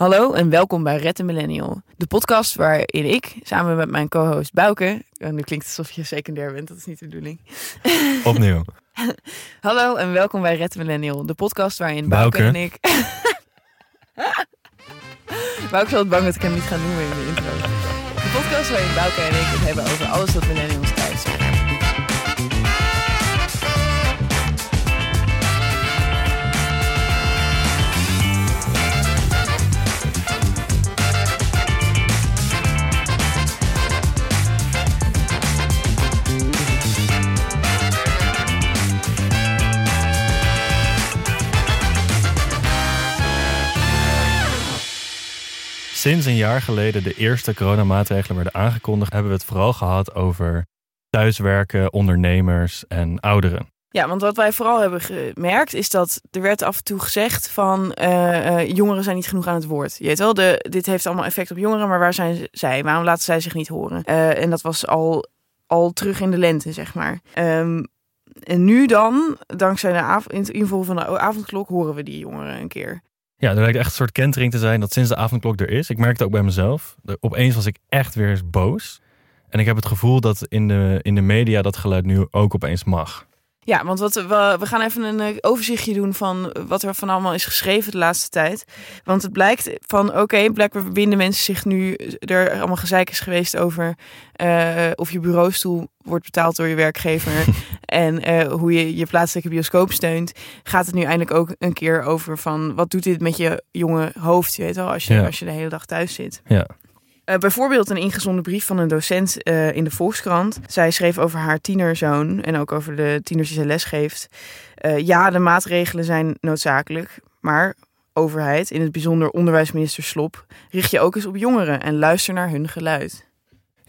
Hallo en welkom bij Red de Millennial. De podcast waarin ik, samen met mijn co-host Bouke... en nu klinkt het alsof je secundair bent, dat is niet de bedoeling. Opnieuw. Hallo en welkom bij Red Millennial. De podcast waarin Bouke, Bouke. en ik... Bouke is altijd bang dat ik hem niet ga noemen in de intro. De podcast waarin Bouke en ik het hebben over alles wat millennials Sinds een jaar geleden de eerste coronamaatregelen werden aangekondigd, hebben we het vooral gehad over thuiswerken, ondernemers en ouderen. Ja, want wat wij vooral hebben gemerkt is dat er werd af en toe gezegd van eh, eh, jongeren zijn niet genoeg aan het woord. Je weet wel, de, dit heeft allemaal effect op jongeren, maar waar zijn zij? Waarom laten zij zich niet horen? Eh, en dat was al, al terug in de lente, zeg maar. Ehm, en nu dan, dankzij de av- in het inval van de avondklok, horen we die jongeren een keer. Ja, er lijkt echt een soort kentering te zijn dat sinds de avondklok er is. Ik merkte het ook bij mezelf. Opeens was ik echt weer boos. En ik heb het gevoel dat in de, in de media dat geluid nu ook opeens mag. Ja, want wat, we, we gaan even een eh, overzichtje doen van wat er van allemaal is geschreven de laatste tijd. Want het blijkt van, oké, blijkbaar binden mensen zich nu... Er allemaal gezeik is geweest over eh, of je bureaustoel wordt betaald door je werkgever... en eh, hoe je je plaatselijke bioscoop steunt. Gaat het nu eindelijk ook een keer over van... wat doet dit met je jonge hoofd, je weet wel, als je, Ja. als je de hele dag thuis zit. Ja, Eh, bijvoorbeeld een ingezonden brief van een docent eh, in de Volkskrant. Zij schreef over haar tienerzoon en ook over de tieners die zij lesgeeft. Eh, ja, de maatregelen zijn noodzakelijk, maar overheid, in het bijzonder onderwijsminister Slop, richt je ook eens op jongeren en luister naar hun geluid.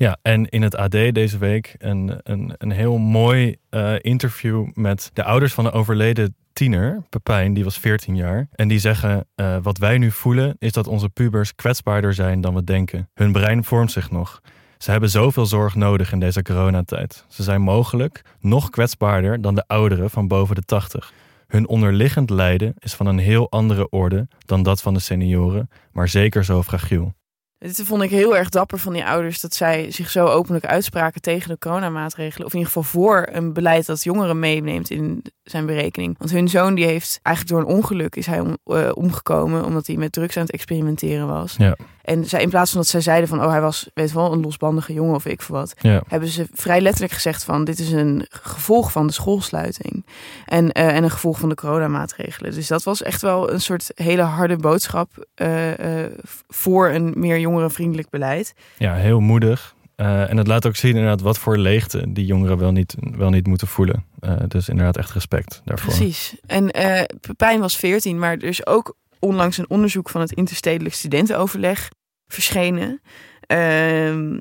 Ja en in het AD deze week een, een, een heel mooi eh, interview met de ouders van een overleden tiener, Pepijn, die was 14 jaar. En die zeggen, eh, wat wij nu voelen is dat onze pubers kwetsbaarder zijn dan we denken. Hun brein vormt zich nog. Ze hebben zoveel zorg nodig in deze coronatijd. Ze zijn mogelijk nog kwetsbaarder dan de ouderen van boven de 80. Hun onderliggend lijden is van een heel andere orde dan dat van de senioren, maar zeker zo fragiel. Dit vond ik heel erg dapper van die ouders dat zij zich zo openlijk uitspraken tegen de coronamaatregelen. Of in ieder geval voor een beleid dat jongeren meeneemt in zijn berekening. Want hun zoon die heeft eigenlijk door een ongeluk is hij om, eh, omgekomen omdat hij met drugs aan het experimenteren was. Ja. En zij, in plaats van dat zij zeiden van oh hij was weet wel een losbandige jongen of ik voor wat. Ja. Hebben ze vrij letterlijk gezegd van dit is een gevolg van de schoolsluiting. En, eh, en een gevolg van de coronamaatregelen. Dus dat was echt wel een soort hele harde boodschap eh, eh, voor een meer jongerenvriendelijk beleid. Ja, heel moedig. En het laat ook zien inderdaad wat voor leegte die jongeren wel niet, wel niet moeten voelen. Dus inderdaad echt respect daarvoor. Precies. En Pepijn was 14, maar er is ook onlangs een onderzoek van het Interstedelijk Studentenoverleg verschenen. Ehm,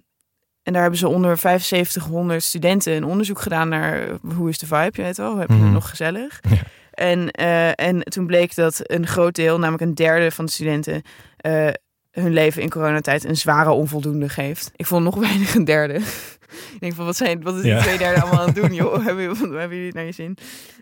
en daar hebben ze onder 7500 studenten een onderzoek gedaan naar hoe is de vibe, je weet wel, heb je het Mhm. nog gezellig? Ja. En, eh, en toen bleek dat een groot deel, namelijk een derde van de studenten, eh, hun leven in coronatijd een zware onvoldoende geeft. Ik vond nog weinig een derde. Ik denk van, wat, zijn, wat is die Ja. twee derde allemaal aan het doen, joh? Hebben, jullie- hebben jullie het naar je zin?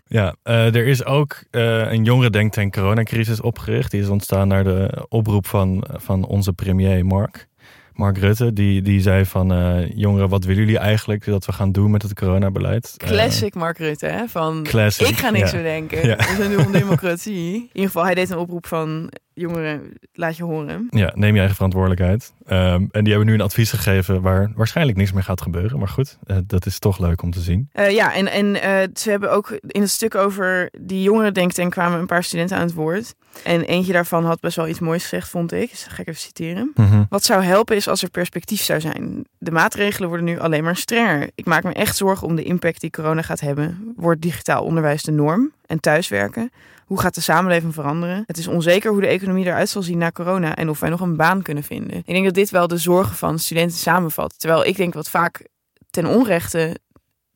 Ja, eh, er is ook eh, een jongerendenktank coronacrisis opgericht. Die is ontstaan naar de oproep van, van onze premier Mark. Mark Rutte, die, die zei van eh, jongeren, wat willen jullie eigenlijk dat we gaan doen met het coronabeleid? Classic Mark Rutte, hè? Van, classic, ik ga niks ja. bedenken. Ja. We zijn nu om democratie. In ieder geval, hij deed een oproep van jongeren, laat je horen. Ja, neem je eigen verantwoordelijkheid. Ehm, en die hebben nu een advies gegeven waar waarschijnlijk niks meer gaat gebeuren. Maar goed, eh, dat is toch leuk om te zien. Eh, ja, en, en eh, ze hebben ook in het stuk over die jongeren denktank kwamen een paar studenten aan het woord. En eentje daarvan had best wel iets moois gezegd, vond ik. Dus dat ga ik even citeren. Mhm. Wat zou helpen is als er perspectief zou zijn. De maatregelen worden nu alleen maar strenger. Ik maak me echt zorgen om de impact die corona gaat hebben. Wordt digitaal onderwijs de norm en thuiswerken? Hoe gaat de samenleving veranderen? Het is onzeker hoe de economie eruit zal zien na corona en of wij nog een baan kunnen vinden. Ik denk dat dit wel de zorgen van studenten samenvat. Terwijl ik denk wat vaak ten onrechte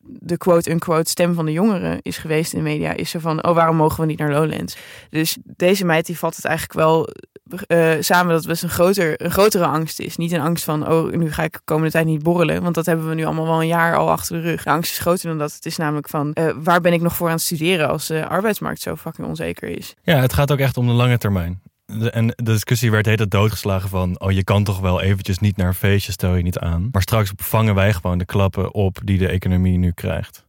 de quote-unquote stem van de jongeren is geweest in de media, is er van, oh, waarom mogen we niet naar Lowlands? Dus deze meid die vat het eigenlijk wel eh, samen dat best een, groter, een grotere angst is. Niet een angst van, oh, nu ga ik de komende tijd niet borrelen. Want dat hebben we nu allemaal wel een jaar al achter de rug. De angst is groter dan dat. Het is namelijk van, eh, waar ben ik nog voor aan het studeren als de arbeidsmarkt zo fucking onzeker is? Ja, het gaat ook echt om de lange termijn. en de discussie werd heet doodgeslagen van... oh, je kan toch wel eventjes niet naar een feestje, stel je niet aan. Maar straks vangen wij gewoon de klappen op die de economie nu krijgt.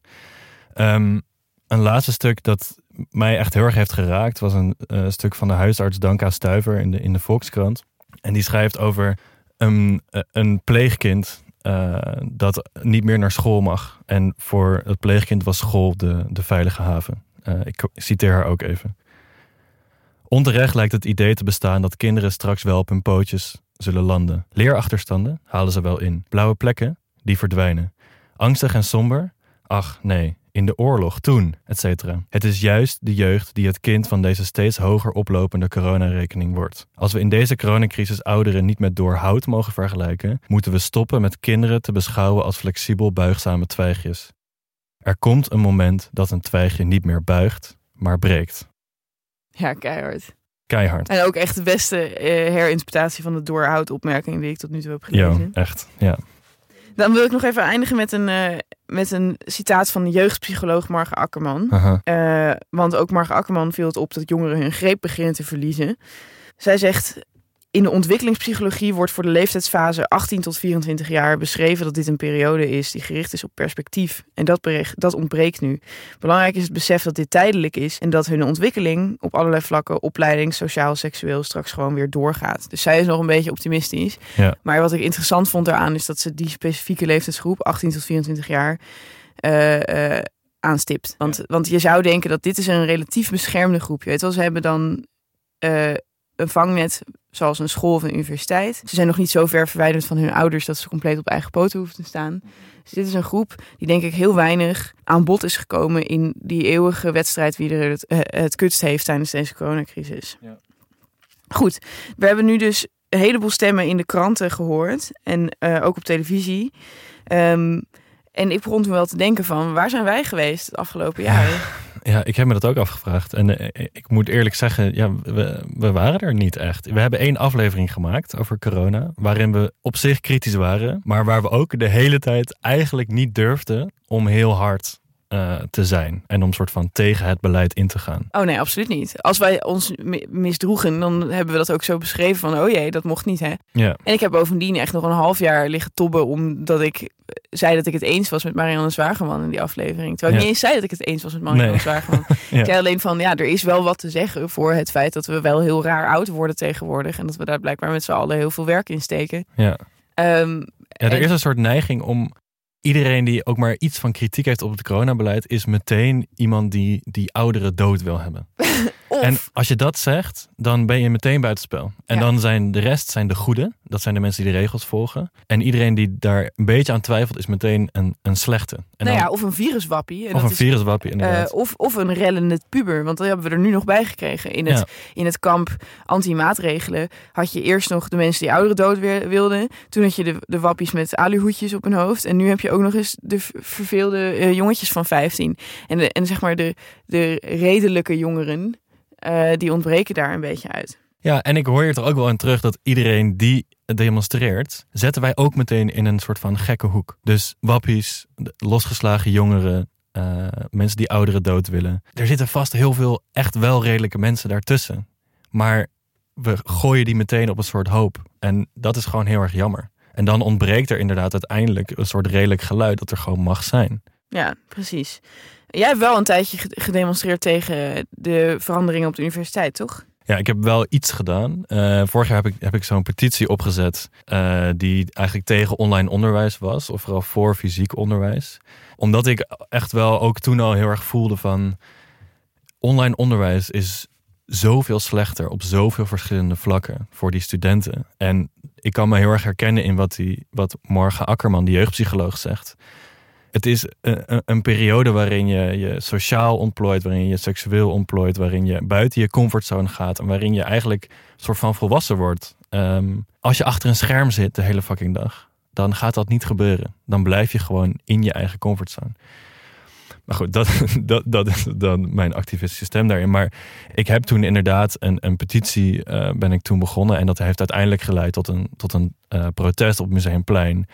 Ehm, een laatste stuk dat mij echt heel erg heeft geraakt... was een eh, stuk van de huisarts Danka Stuiver in de, in de Volkskrant. En die schrijft over een, eh, een pleegkind... eh, dat niet meer naar school mag. En voor het pleegkind was school de, de veilige haven. Ik citeer haar ook even. Onterecht lijkt het idee te bestaan dat kinderen straks wel op hun pootjes zullen landen. Leerachterstanden halen ze wel in. Blauwe plekken, die verdwijnen. Angstig en somber? Ach nee, in de oorlog, toen, etc. Het is juist de jeugd die het kind van deze steeds hoger oplopende coronarekening wordt. Als we in deze coronacrisis ouderen niet met doorhout mogen vergelijken, moeten we stoppen met kinderen te beschouwen als flexibel buigzame twijgjes. Er komt een moment dat een twijgje niet meer buigt, maar breekt. Ja, keihard. Keihard. En ook echt de beste eh, herinterpretatie van de doorhoud-opmerking die ik tot nu toe heb Ja, gelezen. echt. Ja. Dan wil ik nog even eindigen met een, eh, met een citaat van de jeugdpsycholoog Marge Akkerman. Eh, want ook Marge Akkerman viel het op dat jongeren hun greep beginnen te verliezen. Zij zegt. In de ontwikkelingspsychologie wordt voor de leeftijdsfase 18 tot 24 jaar beschreven dat dit een periode is die gericht is op perspectief. En dat, dat ontbreekt nu. Belangrijk is het besef dat dit tijdelijk is en dat hun ontwikkeling op allerlei vlakken, opleiding, sociaal, seksueel, straks gewoon weer doorgaat. Dus zij is nog een beetje optimistisch. Ja. Maar wat ik interessant vond daaraan is dat ze die specifieke leeftijdsgroep, 18 tot 24 jaar, eh, eh, aanstipt. Want, want je zou denken dat dit is een relatief beschermde groep. Je weet wel, ze hebben dan eh, een vangnet zoals een school of een universiteit. Ze zijn nog niet zo ver verwijderd van hun ouders dat ze compleet op eigen poten hoeven te staan. Dus dit is een groep die denk ik heel weinig aan bod is gekomen in die eeuwige wedstrijd wie er het, eh, het kutst heeft tijdens deze coronacrisis. Ja. Goed, we hebben nu dus een heleboel stemmen in de kranten gehoord en eh, ook op televisie. Ehm, en ik begon toen wel te denken van, waar zijn wij geweest het afgelopen jaar? Ja, ik heb me dat ook afgevraagd. En eh, ik moet eerlijk zeggen, ja, we, we waren er niet echt. We hebben één aflevering gemaakt over corona, waarin we op zich kritisch waren, maar waar we ook de hele tijd eigenlijk niet durfden om heel hard eh, te zijn. En om soort van tegen het beleid in te gaan. Oh nee, absoluut niet. Als wij ons mi- misdroegen, dan hebben we dat ook zo beschreven van, oh jee, dat mocht niet hè. Ja, En ik heb bovendien echt nog een half jaar liggen tobben omdat ik eh, zei dat ik het eens was met Marianne Zwageman in die aflevering. Terwijl ik Ja. niet eens zei dat ik het eens was met Marianne Nee. Zwageman. Ja. Ik zei alleen van, ja, er is wel wat te zeggen voor het feit dat we wel heel raar oud worden tegenwoordig. En dat we daar blijkbaar met z'n allen heel veel werk in steken. ja. Ehm, Ja, er En- is een soort neiging om iedereen die ook maar iets van kritiek heeft op het coronabeleid, is meteen iemand die die ouderen dood wil hebben. En als je dat zegt, dan ben je meteen buitenspel. En Ja. dan zijn de rest zijn de goede. Dat zijn de mensen die de regels volgen. En iedereen die daar een beetje aan twijfelt, is meteen een, een slechte. En nou dan, ja, of een viruswappie. En of dat een viruswappie, inderdaad. eh, of, of een rellende puber. Want dat hebben we er nu nog bij gekregen. In het, Ja. in het kamp anti-maatregelen had je eerst nog de mensen die ouderen dood wi- wilden. Toen had je de, de wappies met aluhoedjes op hun hoofd. En nu heb je ook nog eens de verveelde eh, jongetjes van 15. En, de, en zeg maar de, de redelijke jongeren, eh, die ontbreken daar een beetje uit. Ja, en ik hoor hier toch ook wel in terug dat iedereen die demonstreert, zetten wij ook meteen in een soort van gekke hoek. Dus wappies, losgeslagen jongeren, eh, mensen die ouderen dood willen. Er zitten vast heel veel echt wel redelijke mensen daartussen. Maar we gooien die meteen op een soort hoop. En dat is gewoon heel erg jammer. En dan ontbreekt er inderdaad uiteindelijk een soort redelijk geluid dat er gewoon mag zijn. Ja, precies. Jij hebt wel een tijdje ge- gedemonstreerd tegen de veranderingen op de universiteit, toch? Ja, ik heb wel iets gedaan. Eh, vorig jaar heb ik, heb ik zo'n petitie opgezet eh, die eigenlijk tegen online onderwijs was, of vooral voor fysiek onderwijs. Omdat ik echt wel ook toen al heel erg voelde van online onderwijs is zoveel slechter op zoveel verschillende vlakken voor die studenten. En ik kan me heel erg herkennen in wat, die, wat Morgen Akkerman, die jeugdpsycholoog, zegt. Het is een, een- een periode waarin je je sociaal ontplooit, waarin je seksueel ontplooit, waarin je buiten je comfortzone gaat en waarin je eigenlijk een soort van volwassen wordt. Ehm, als je achter een scherm zit de hele fucking dag, dan gaat dat niet gebeuren. Dan blijf je gewoon in je eigen comfortzone. Maar goed, dat, dat, dat is dan mijn activistische stem daarin. Maar ik heb toen inderdaad een, een petitie eh, ben ik toen begonnen. En dat heeft uiteindelijk geleid tot een, tot een eh, protest op Museumplein.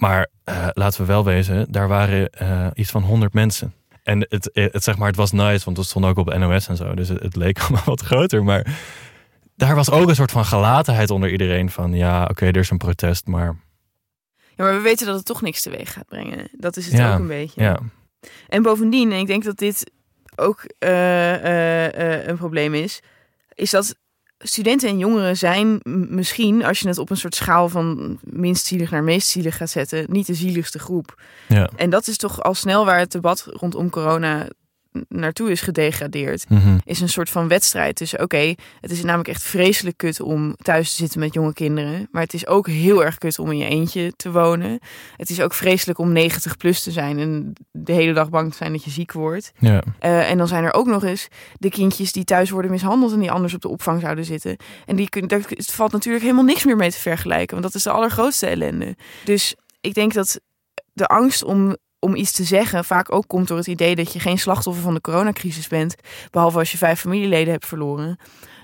Maar eh, laten we wel wezen, daar waren eh, iets van 100 mensen. En het, het, zeg maar, het was nice, want het stond ook op NOS en zo. Dus het, het leek allemaal wat groter. Maar daar was ook een soort van gelatenheid onder iedereen van ja, oké, er is een protest, maar Ja, maar we weten dat het toch niks teweeg gaat brengen. Dat is het Ja, ook een beetje. ja, En bovendien, en ik denk dat dit ook eh, eh, eh, een probleem is, is dat studenten en jongeren zijn misschien, als je het op een soort schaal van minst zielig naar meest zielig gaat zetten, niet de zieligste groep. ja. En dat is toch al snel waar het debat rondom corona naartoe is gedegradeerd. Mhm. Is een soort van wedstrijd tussen, oké, het is namelijk echt vreselijk kut om thuis te zitten met jonge kinderen. Maar het is ook heel erg kut om in je eentje te wonen. Het is ook vreselijk om 90 plus te zijn en de hele dag bang te zijn dat je ziek wordt. ja. Eh, en dan zijn er ook nog eens de kindjes die thuis worden mishandeld en die anders op de opvang zouden zitten. En die kun, daar valt natuurlijk helemaal niks meer mee te vergelijken, want dat is de allergrootste ellende. Dus ik denk dat de angst om, om iets te zeggen vaak ook komt door het idee dat je geen slachtoffer van de coronacrisis bent, behalve als je vijf familieleden hebt verloren.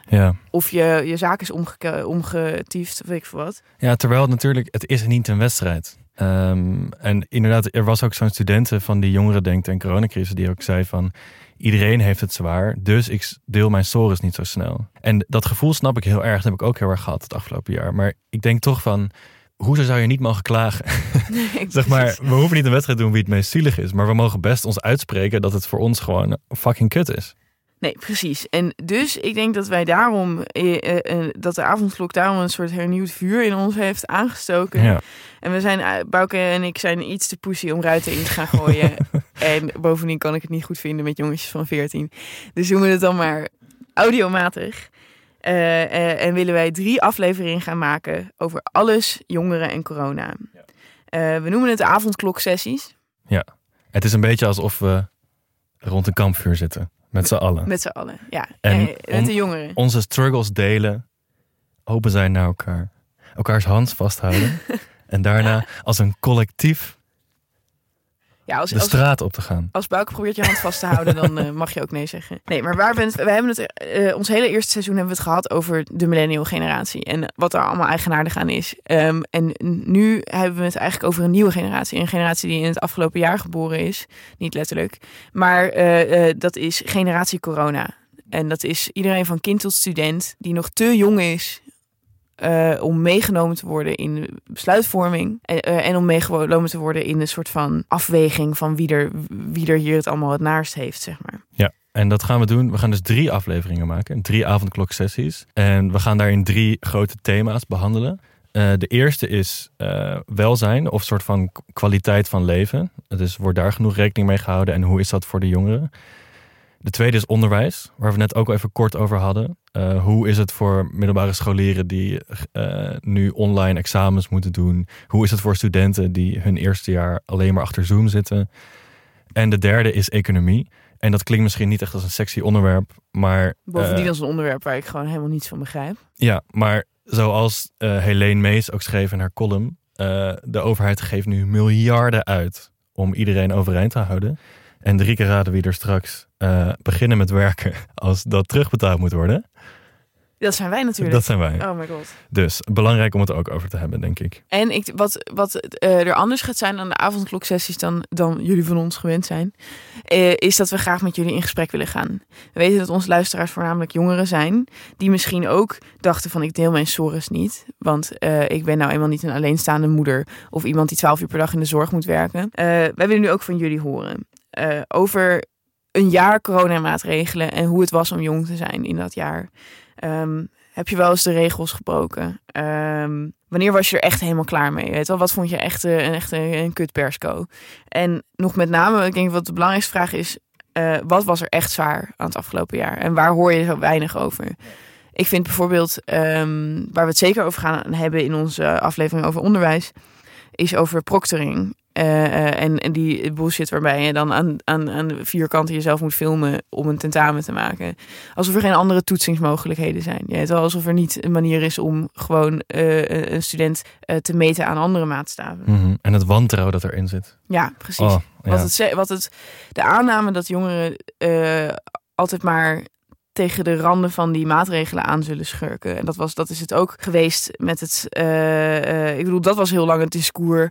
ja. Of je, je zaak is omge, omgetiefd, weet ik veel wat. Ja, terwijl het natuurlijk, het is niet een wedstrijd. Ehm, en inderdaad, er was ook zo'n studenten van die jongeren denkt en coronacrisis die ook zei van iedereen heeft het zwaar, dus ik deel mijn stories niet zo snel. En dat gevoel snap ik heel erg, dat heb ik ook heel erg gehad het afgelopen jaar. Maar ik denk toch van, hoezo zou je niet mogen klagen? zeg maar, we hoeven niet een wedstrijd te doen wie het meest zielig is, maar we mogen best ons uitspreken dat het voor ons gewoon fucking kut is. Nee, precies. En dus ik denk dat wij daarom, eh, eh, eh, dat de avondklok daarom een soort hernieuwd vuur in ons heeft aangestoken. Ja, En we zijn, eh, Bouke en ik zijn iets te pussy om ruiten in te gaan gooien. en bovendien kan ik het niet goed vinden met jongetjes van 14. Dus doen we het dan maar audiomatig. Eh, eh, en willen wij drie afleveringen gaan maken over alles, jongeren en corona. Eh, we noemen het avondkloksessies. het is een beetje alsof we rond een kampvuur zitten, met z'n allen. Met z'n allen. Ja, En met de jongeren. onze struggles delen, open zijn naar elkaar, elkaars hand vasthouden en daarna als een collectief Ja, als, de als, straat op te gaan. Als Bouke probeert je hand vast te houden, dan eh, mag je ook nee zeggen. Nee, maar waar het, we hebben het, eh, ons hele eerste seizoen hebben we het gehad over de millennial generatie en wat er allemaal eigenaardig aan is. Ehm, en nu hebben we het eigenlijk over een nieuwe generatie, een generatie die in het afgelopen jaar geboren is, niet letterlijk, maar eh, dat is generatie corona. En dat is iedereen van kind tot student die nog te jong is eh, om meegenomen te worden in besluitvorming. En, eh, en om meegenomen te worden in een soort van afweging van wie er, wie er hier het allemaal het naarst heeft, zeg maar. En dat gaan we doen. We gaan dus drie afleveringen maken, drie avondkloksessies. En we gaan daarin drie grote thema's behandelen. Eh, de eerste is eh, welzijn of soort van kwaliteit van leven. Dus wordt daar genoeg rekening mee gehouden en hoe is dat voor de jongeren? De tweede is onderwijs, waar we net ook al even kort over hadden. Eh, hoe is het voor middelbare scholieren die eh, nu online examens moeten doen? Hoe is het voor studenten die hun eerste jaar alleen maar achter Zoom zitten? En de derde is economie. En dat klinkt misschien niet echt als een sexy onderwerp, maar Bovendien eh, als een onderwerp waar ik gewoon helemaal niets van begrijp. ja, maar zoals Helene Mees ook schreef in haar column, de overheid geeft nu miljarden uit om iedereen overeind te houden. En drie keer raden wie er straks eh, beginnen met werken als dat terugbetaald moet worden. Dat zijn wij natuurlijk. Dat zijn wij. Oh my god. Dus belangrijk om het er ook over te hebben, denk ik. En ik, wat, wat eh, er anders gaat zijn aan de avondkloksessies dan, dan jullie van ons gewend zijn, eh, is dat we graag met jullie in gesprek willen gaan. We weten dat onze luisteraars voornamelijk jongeren zijn, die misschien ook dachten van ik deel mijn sores niet, want ik ben nou eenmaal niet een alleenstaande moeder of iemand die twaalf uur per dag in de zorg moet werken. Wij willen nu ook van jullie horen eh, over een jaar coronamaatregelen en hoe het was om jong te zijn in dat jaar. Ehm, heb je wel eens de regels gebroken? Ehm, wanneer was je er echt helemaal klaar mee? Weet wel, wat vond je echt eh, een, echt een, kut persco? En nog met name, ik denk wat de belangrijkste vraag is... eh, wat was er echt zwaar aan het afgelopen jaar? En waar hoor je zo weinig over? Ik vind bijvoorbeeld, ehm, waar we het zeker over gaan hebben in onze aflevering over onderwijs... is over proctoring. Eh, eh, en, en die bullshit waarbij je dan aan, aan, aan de vier kanten jezelf moet filmen om een tentamen te maken. Alsof er geen andere toetsingsmogelijkheden zijn. Ja, het wel alsof er niet een manier is om gewoon eh, een student te meten aan andere maatstaven. Mhm. En het wantrouwen dat erin zit. Ja, precies. Oh, ja. Wat, het, wat het, de aanname dat jongeren altijd maar tegen de randen van die maatregelen aan zullen schurken. En dat, was, dat is het ook geweest met het. ik bedoel, dat was heel lang het discours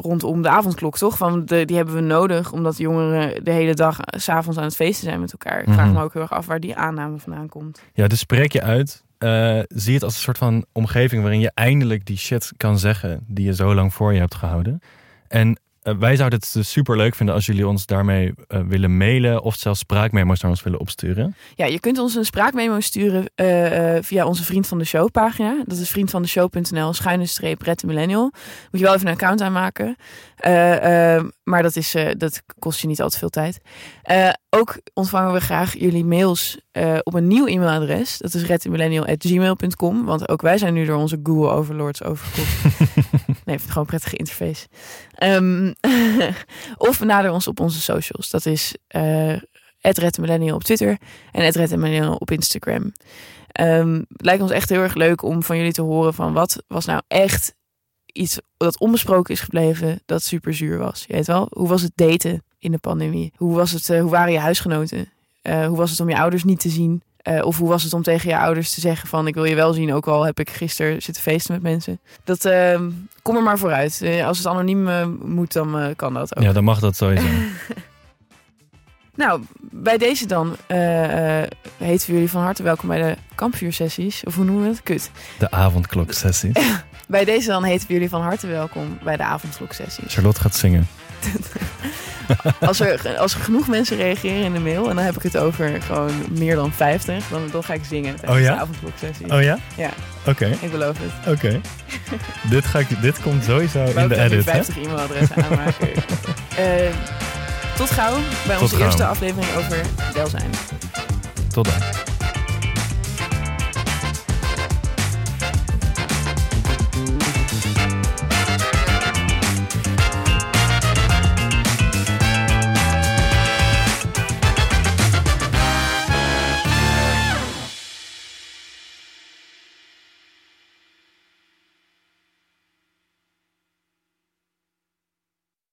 rondom de avondklok, toch? Van de, die hebben we nodig, omdat jongeren de hele dag eh, 's avonds aan het feesten zijn met elkaar. Ik vraag Mhm. me ook heel erg af waar die aanname vandaan komt. Ja, dus spreek je uit eh, zie het als een soort van omgeving waarin je eindelijk die shit kan zeggen die je zo lang voor je hebt gehouden. En wij zouden het dus super leuk vinden als jullie ons daarmee eh, willen mailen of zelfs spraakmemo's naar ons willen opsturen. Ja, je kunt ons een spraakmemo sturen eh, eh, via onze Vriend van de Show pagina. Dat is vriendvandeshow.nl schuine streep Millennial. Moet je wel even een account aanmaken. Eh, eh, maar dat, is, eh, dat kost je niet al te veel tijd. Eh, ook ontvangen we graag jullie mails eh, op een nieuw e-mailadres. Dat is redthemillennial.gmail.com. Want ook wij zijn nu door onze Google overlords overgekocht. nee, het gewoon een prettige interface. Ehm, of benader ons op onze socials. Dat is eh Millennial op Twitter en Millennial op Instagram. Ehm, het lijkt ons echt heel erg leuk om van jullie te horen van wat was nou echt iets dat onbesproken is gebleven dat super zuur was. Je weet wel, hoe was het daten in de pandemie? Hoe was het? eh, hoe waren je huisgenoten? Eh, hoe was het om je ouders niet te zien? Eh, of hoe was het om tegen je ouders te zeggen van ik wil je wel zien, ook al heb ik gisteren zitten feesten met mensen. Dat ehm, kom er maar vooruit. Als het anoniem moet, dan kan dat ook. Ja, dan mag dat sowieso. Nou, bij deze dan eh, heten we jullie van harte welkom bij de kampvuursessies. Of hoe noemen we het? Kut. De avondkloksessie. Bij deze dan heten we jullie van harte welkom bij de avondkloksessies. Charlotte gaat zingen. Als er, als er genoeg mensen reageren in de mail, en dan heb ik het over gewoon meer dan 50, dan, dan ga ik zingen tijdens Oh ja? de avondkloksessie. Oh ja? Ja, Oké, ik beloof het. oké. dit, ga ik, dit komt sowieso in de edit, hè? 50 e-mailadressen aanmaken. Eh, tot gauw bij onze gauw. eerste aflevering over welzijn. Tot dan.